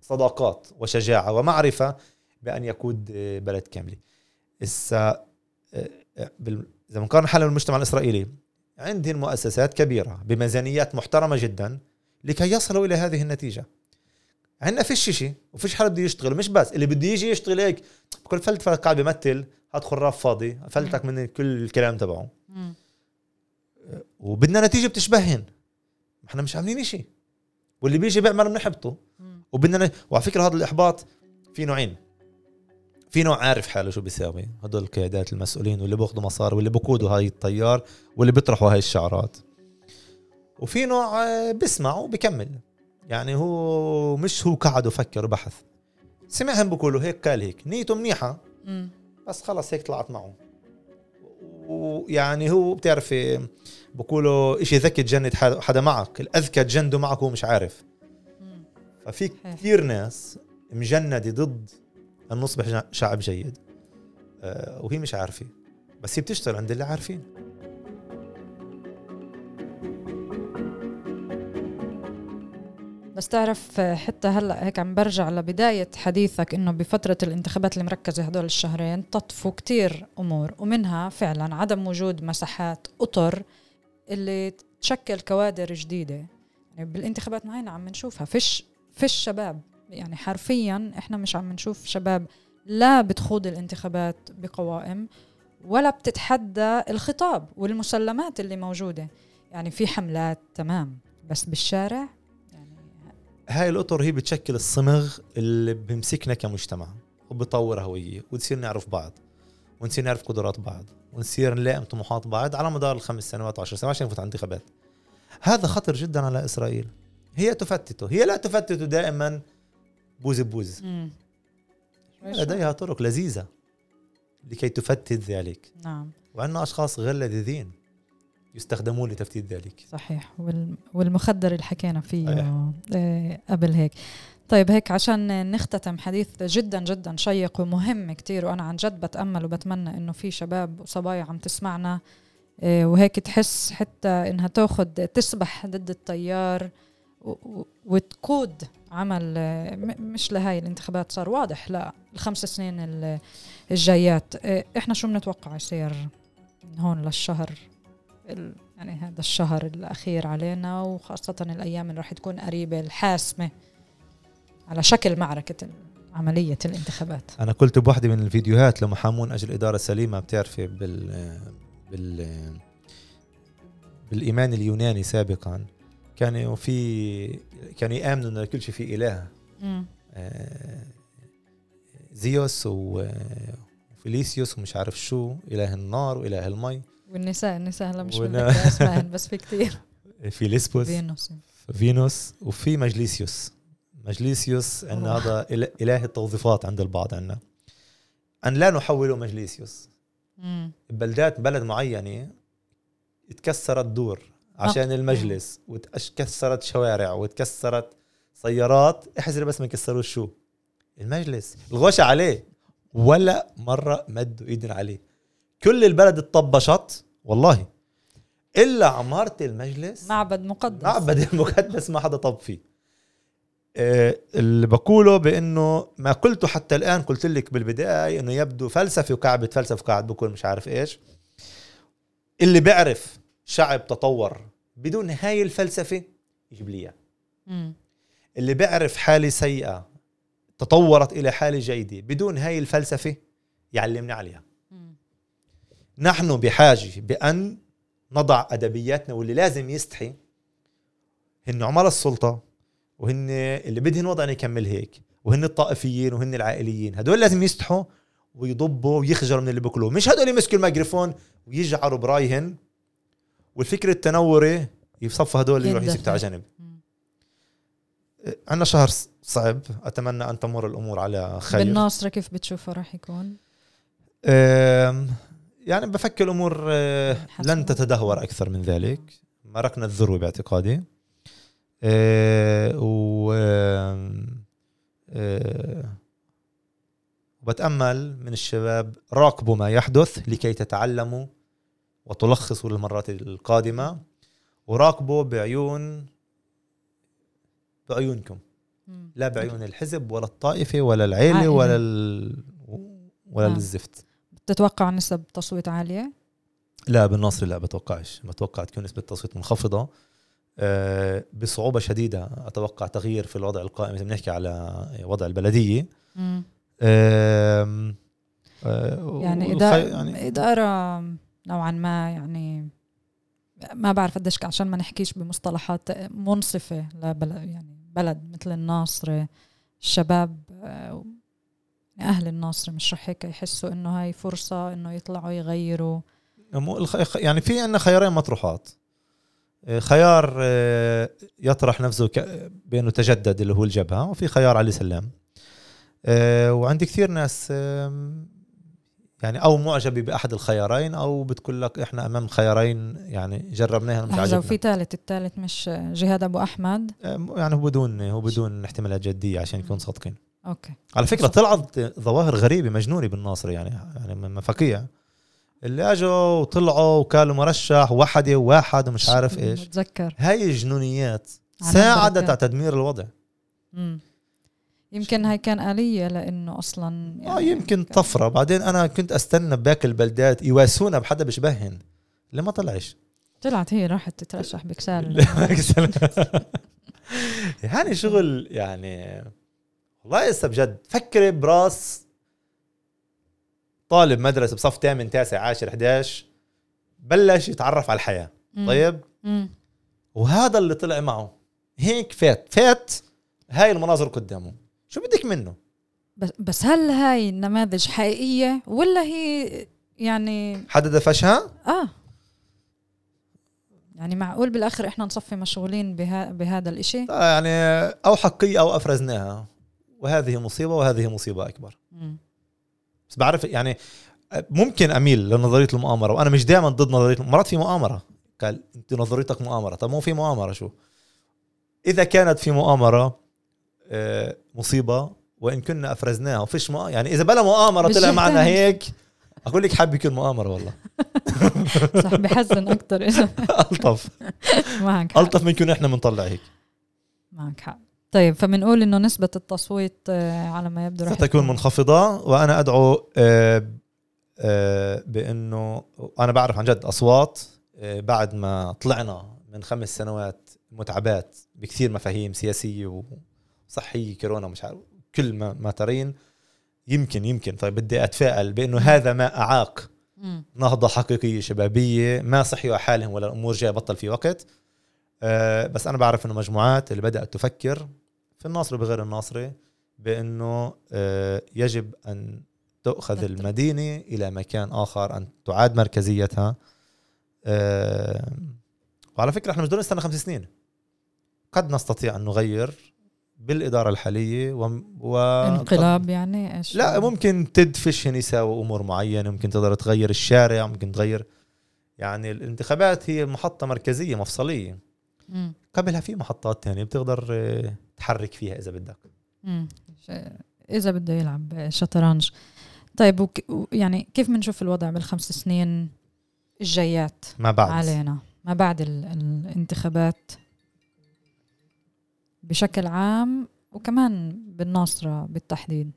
صداقات وشجاعة ومعرفة بأن يقود آه، بلد كاملة. إسا آه، إذا بنقارن حالنا بالمجتمع الإسرائيلي عندهم مؤسسات كبيرة بميزانيات محترمة جدا لكي يصلوا إلى هذه النتيجة. عندنا فيش شيء وفيش حدا بده يشتغل مش بس اللي بده يجي يشتغل هيك بكل فلت قاعد بيمثل هات خراف فاضي فلتك من كل الكلام تبعه. وبدنا نتيجة بتشبههن. إحنا مش عاملين شيء واللي بيجي بيعمل بنحبطه وبدنا ن... وعلى فكرة هذا الإحباط في نوعين. في نوع عارف حاله شو بيساوي. هدول القيادات المسؤولين واللي بياخذوا مصاري واللي بقودوا هاي الطيار واللي بيطرحوا هاي الشعارات. وفي نوع آه، بيسمع وبكمل يعني هو مش هو قعد وفكر وبحث سمعهم بقولوا هيك قال هيك. نيته منيحة. بس خلص هيك طلعت معه. ويعني هو بتعرفي بقولوا إشي ذكي تجند حدا معك. الأذكى تجنده معك وهو مش عارف. ففي كثير ناس مجندة ضد أن نصبح شعب جيد. آه، وهي مش عارفة. بس هي بتشتغل عند اللي عارفين. بس تعرف حتى هلأ هيك عم برجع لبداية حديثك إنه بفترة الانتخابات المركزة هدول الشهرين تطفوا كتير أمور ومنها فعلا عدم وجود مساحات أطر اللي تشكل كوادر جديدة. يعني بالانتخابات معينة عم نشوفها. فيش فيش شباب. يعني حرفيا إحنا مش عم نشوف شباب لا بتخوض الانتخابات بقوائم ولا بتتحدى الخطاب والمسلمات اللي موجودة. يعني في حملات تمام بس بالشارع هاي الأطر هي بتشكل الصمغ اللي بيمسكنا كمجتمع وبطور هويه وتصير نعرف بعض ونصير نعرف قدرات بعض ونصير نلائم طموحات بعض على مدار الخمس سنوات وعشر سنوات عشان نفوت على انتخابات هذا خطر جدا على إسرائيل. هي تفتته هي لا تفتت دائما بوز بوز. لديها طرق لذيذة لكي تفتت ذلك. نعم. وعندنا أشخاص غير لذيذين يستخدمون لتفتيت ذلك. صحيح. والمخدر اللي حكينا فيه. آه، قبل هيك. طيب هيك عشان نختتم حديث جدا جدا شيق ومهم كتير وأنا عن جد بتأمل وبتمنى إنه في شباب وصبايا عم تسمعنا آه، وهيك تحس حتى إنها تأخذ تسبح ضد التيار وتقود عمل آه، مش لهاي الانتخابات صار واضح لا الخمس سنين الجايات. إحنا شو بنتوقع يصير هون للشهر؟ يعني هذا الشهر الأخير علينا وخاصة الأيام اللي راح تكون قريبة الحاسمة على شكل معركة عملية الانتخابات. أنا قلت بواحدة من الفيديوهات لمحامون أجل إدارة سليمة بتعرفي بال بال بالإيمان اليوناني سابقا. كانوا في كانوا يآمنوا أن كل شيء في إله. آه زيوس وفيليسيوس ومش عارف شو إله النار وإله المي. والنساء النساء هلا مش ونا... اسمائهم بس في كثير في ليسبوس فينوس. فينوس وفي مجليسيوس. مجليسيوس ان هذا اله التوظيفات عند البعض عندنا. أن لا نحوله مجليسيوس. بلدات بلد معينة تكسرت دور عشان المجلس وتكسرت شوارع وتكسرت سيارات. احزر بس ما كسروش شو. المجلس. الغوشة عليه. ولا مرة مدوا ايدن عليه. كل البلد اتطبشت والله. إلا عمارة المجلس. معبد مقدس. معبد المقدس ما حدا طب فيه. آه، اللي بقوله بإنه ما قلته حتى الآن قلت لك بالبداية إنه يبدو فلسفي وكعبة فلسفة وقاعد بقول مش عارف إيش. اللي بيعرف شعب تطور بدون هاي الفلسفة يجيب لي اللي بيعرف حالة سيئة تطورت إلى حالة جيدة بدون هاي الفلسفة يعلمني عليها. نحن بحاجة بأن نضع أدبياتنا واللي لازم يستحي هن عملاء السلطة وهن اللي بدهن وضعنا يكمل هيك وهن الطائفيين وهن العائليين. هدول لازم يستحوا ويضبوا ويخجلوا من اللي بيقولوه مش هدول يمسكوا الميكروفون ويجعروا برايهن. والفكر التنوري يصفى هدول اللي يروح يسكتوا على جنب. عندنا شهر صعب. أتمنى أن تمر الأمور على خير. بالناصره كيف بتشوفه راح يكون؟ يعني بفكر الأمور آه، لن تتدهور أكثر من ذلك مركنا الذروه باعتقادي آه، و آه، وبتأمل من الشباب راقبوا ما يحدث لكي تتعلموا وتلخصوا للمرات القادمة وراقبوا بعيون بعيونكم. لا بعيون الحزب ولا الطائفة ولا العيلة. ولا ال... ولا. الزفت بتتوقع نسب تصويت عالية؟ لا بالنصر لا بتوقعش. بتوقع تكون نسبة التصويت منخفضة. أه بصعوبة شديدة أتوقع تغيير في الوضع القائم إذا بنحكي على وضع. أه أه يعني إدارة, يعني إدارة نوعا ما يعني ما بعرف قديش عشان ما نحكيش بمصطلحات منصفة لبلد يعني بلد مثل الناصر الشباب أهل الناصر مش رح هيك يحسوا إنه هاي فرصة إنه يطلعوا يغيروا. يعني في عندنا خيارين مطروحات. آه، خيار آه، يطرح نفسه بأنه تجدد اللي هو الجبهة وفي خيار علي سلام. آه، وعندي كثير ناس يعني أو معجبة بأحد الخيارين أو بتقول لك إحنا أمام خيارين يعني جربناها مش عاجبنا. وفي ثالث الثالث مش جهاد أبو أحمد؟ يعني هو بدون هو بدون احتمالات جدية عشان نكون صادقين. أوكي. على فكرة. طلعت ظواهر غريبة مجنونة بالناصر يعني يعني م- مفاكيع اللي أجوا وطلعوا وكانوا مرشح وحدة وواحد ومش عارف إيش. بتذكر هاي الجنونيات ساعدت. على تدمير الوضع. مم. يمكن هاي كان آلية لأنه أصلا يعني آه يمكن طفرة. بعدين أنا كنت أستنى بباقي البلدات يواسونا بحدا بشبهن اللي ما طلعش. طلعت هي راحت تترشح بكسال هاني شغل يعني والله لسه بجد فكري براس طالب مدرسة بصف ثامن تاسع عاشر 11 بلش يتعرف على الحياة. مم. طيب؟ مم. وهذا اللي طلع معه. هيك فات. فات هاي المناظر قدامه. شو بدك منه؟ بس بس هل هاي النماذج حقيقية ولا هي يعني حدا دفشها آه. يعني معقول بالآخر إحنا نصفي مشغولين بها بهذا الإشي؟ آه، يعني أو حقيقه أو أفرزناها. وهذه مصيبة وهذه مصيبة أكبر. بس بعرف يعني ممكن أميل لنظرية المؤامرة وأنا مش دائما ضد نظرية مرات في مؤامرة. قال أنت نظريتك مؤامرة. طب مو في مؤامرة شو؟ إذا كانت في مؤامرة آه، مصيبة وإن كنا أفرزناها وفيش مؤ... يعني إذا بلا مؤامرة طلع معنا. هيك أقول لك حابب يكون مؤامرة والله. صح بحزن أكثر ألطف. معك حق. ألطف من كنا إحنا بنطلع هيك. معك حق. طيب فبنقول إنه نسبة التصويت آه، على ما يبدو رح ستكون تكون- منخفضة وأنا أدعو آه، آه، بأنه أنا بعرف عن جد أصوات آه، بعد ما طلعنا من خمس سنوات متعبات بكثير مفاهيم سياسية وصحية كورونا مش عارف كل ما ما ترين يمكن يمكن. طيب بدي أتفائل بأنه هذا ما أعاق مم. نهضة حقيقية شبابية ما صحيوا على حالهم ولا الأمور جاية بطل في وقت. آه، بس أنا بعرف أنه مجموعات اللي بدأت تفكر في الناصري بغير الناصري بأنه آه، يجب أن تؤخذ تترك. المدينة إلى مكان آخر أن تعاد مركزيتها. آه، وعلى فكرة إحنا مش بدنا نستنى خمس سنين. قد نستطيع أن نغير بالإدارة الحالية و... و... انقلاب يعني إيش؟ لا ممكن تدفشن يساوي أمور معينة ممكن تقدر تغير الشارع ممكن تغير يعني الانتخابات هي محطة مركزية مفصلية. مم. قبلها في محطات تانية بتقدر آه، تحرك فيها إذا بدك. مم. إذا بده يلعب شطرنج. طيب وك... يعني كيف بنشوف الوضع بالخمس سنين الجايات؟ ما بعد. علينا. ما بعد ال... الانتخابات. بشكل عام وكمان بالناصرة بالتحديد.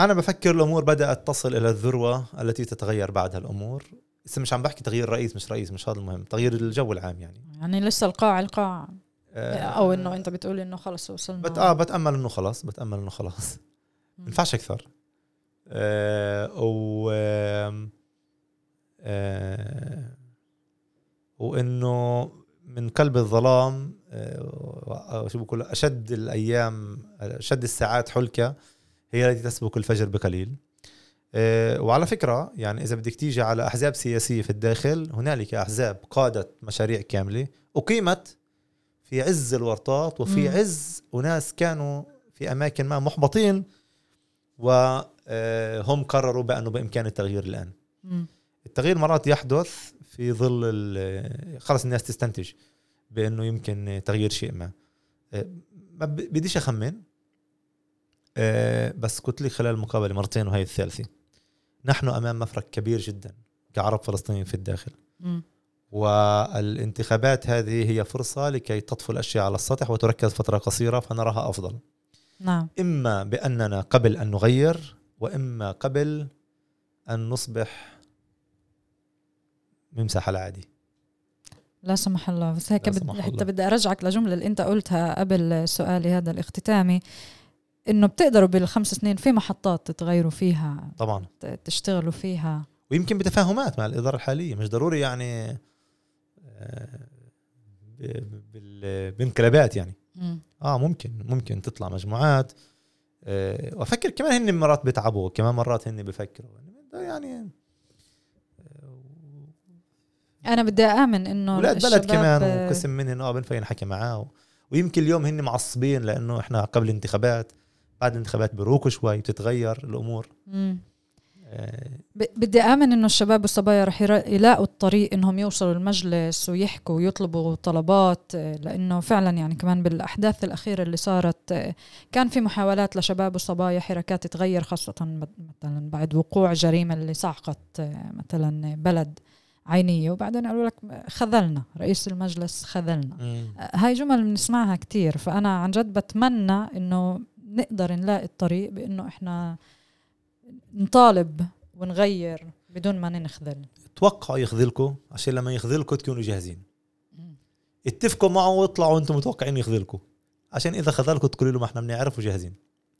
أنا بفكر الأمور بدأت تصل إلى الذروة التي تتغير بعدها الأمور لسه مش عم بحكي تغيير رئيس مش رئيس مش هذا المهم. تغيير الجو العام يعني. يعني لسه القاع القاع. آه، أو إنه أنت بتقول إنه خلص وصلنا. بت... آه بتأمل إنه خلاص بتأمل إنه خلاص مم. ينفعش أكثر. آه و آم، آه وإنه من قلب الظلام آه شو بقول أشد الأيام أشد الساعات حلكة. هي التي تسبق الفجر بقليل آه وعلى فكرة يعني إذا بدك تيجي على أحزاب سياسية في الداخل هنالك أحزاب قادت مشاريع كاملة أقيمت في عز الورطات وفي مم. عز وناس كانوا في أماكن ما محبطين وهم قرروا بأنه بإمكان التغيير الآن مم. التغيير مرات يحدث في ظل خلص الناس تستنتج بأنه يمكن تغيير شيء ما آه، ما بديش أخمن آه، بس قلت لي خلال المقابلة مرتين وهي الثالثة. نحن أمام مفرق كبير جدا كعرب فلسطينيين في الداخل. مم. والانتخابات هذه هي فرصة لكي تطفو الأشياء على السطح وتركز فترة قصيرة فنراها أفضل. نعم. إما بأننا قبل أن نغير وإما قبل أن نصبح ممسح العادي. لا سمح الله بس هيك بد... حتى. بدي أرجعك لجملة اللي أنت قلتها قبل سؤالي هذا الاختتامي. إنه بتقدروا بالخمس سنين في محطات تتغيروا فيها طبعا. تشتغلوا فيها. ويمكن بتفاهمات مع الإدارة الحالية مش ضروري يعني آه، بانقلابات يعني. مم. آه ممكن ممكن تطلع مجموعات آه، وأفكر كمان هن مرات بيتعبوا كمان مرات هن بفكروا. يعني أنا بدي آمن إنه ولاد بلد كمان وقسم منهن آه بنفع نحكي معاه ويمكن اليوم هن معصبين لإنه إحنا قبل الانتخابات بعد الانتخابات بروكوا شوي بتتغير الأمور. مم. آه، بدي آمن إنه الشباب والصبايا رح يلاقوا الطريق إنهم يوصلوا المجلس ويحكوا ويطلبوا طلبات آه، لإنه فعلا يعني كمان بالأحداث الأخيرة اللي صارت آه، كان في محاولات لشباب وصبايا حركات تغير خاصة مثلا بعد وقوع جريمة اللي صعقت آه، مثلا بلد عينية. وبعدين قالوا لك خذلنا رئيس المجلس خذلنا. مم. هاي جمل بنسمعها كتير. فأنا عن جد بتمنى إنه نقدر نلاقي الطريق بإنه إحنا نطالب ونغير بدون ما ننخذل. توقعوا يخذلكم عشان لما يخذلكم تكونوا جاهزين. اتفقوا معه واطلعوا أنتم متوقعين يخذلكم عشان إذا خذلكم تقولوا له ما إحنا بنعرف وجاهزين.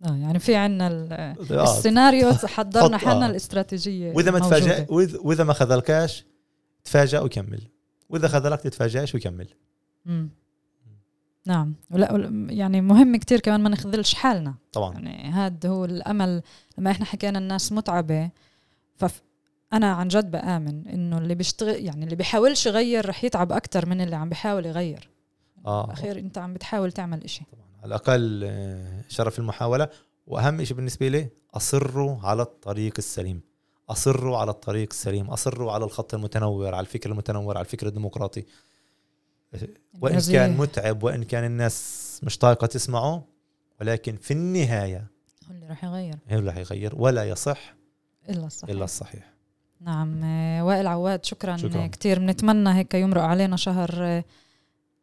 آه يعني في عنا ال- آه. السيناريو حضرنا حالنا آه. الاستراتيجية وإذا ما وإذا- وإذا ما خذلكاش تفاجأ وكمل. وإذا خذلك تتفاجئش وكمل. مم. نعم. ولا يعني مهم كتير كمان ما نخذلش حالنا. طبعا. يعني هذا هو الأمل لما إحنا حكينا الناس متعبة فف أنا عن جد بآمن إنه اللي بيشتغل يعني اللي بيحاولش يغير رح يتعب أكثر من اللي عم بيحاول يغير. آه. أخير أنت عم بتحاول تعمل إشي. طبعا. على الأقل آه، شرف المحاولة. وأهم شيء بالنسبة لي أصروا على الطريق السليم. أصروا على الطريق السليم. أصروا على الخط المتنور على الفكر المتنور على الفكر الديمقراطي. وإن كان متعب وإن كان الناس مش طايقه تسمعه ولكن في النهاية هو اللي رح يغير. هو اللي حيغير ولا يصح إلا الصح إلا الصحيح. نعم. وائل عواد شكرا, شكراً. كثير بنتمنى هيك يمرق علينا شهر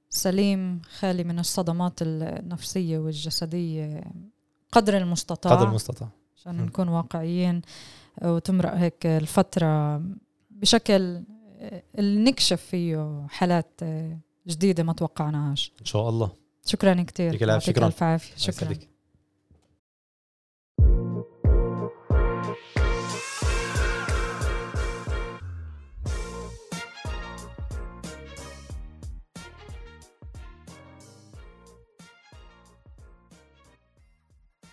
سليم خالي من الصدمات النفسية والجسدية. قدر المستطاع. قدر المستطاع. عشان. نكون واقعيين وتمرق هيك الفترة بشكل نكشف فيه حالات جديدة ما توقعناهاش. إن شاء الله. شكرا كتير. يعطيك العافية. يعطيك شكراً.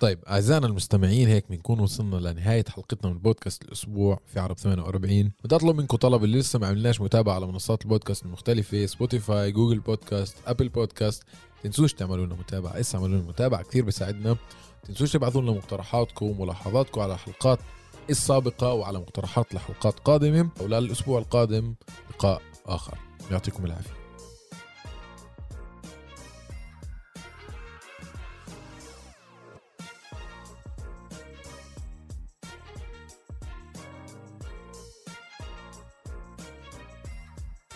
طيب أعزائنا المستمعين هيك بنكون وصلنا لنهاية حلقتنا من بودكاست الأسبوع في عرب 48 بدي أطلب منكم طلب اللي لسه ما عملناش متابعة على منصات البودكاست المختلفة Spotify Google Podcast Apple Podcast تنسوش تعملوا لنا متابعة. اسا اعملوا لنا متابعة كثير بيساعدنا تنسوش تبعثوا لنا مقترحاتكم وملاحظاتكم على الحلقات السابقه وعلى مقترحات لحلقات قادمة. وللاسبوع القادم لقاء آخر. يعطيكم العافية.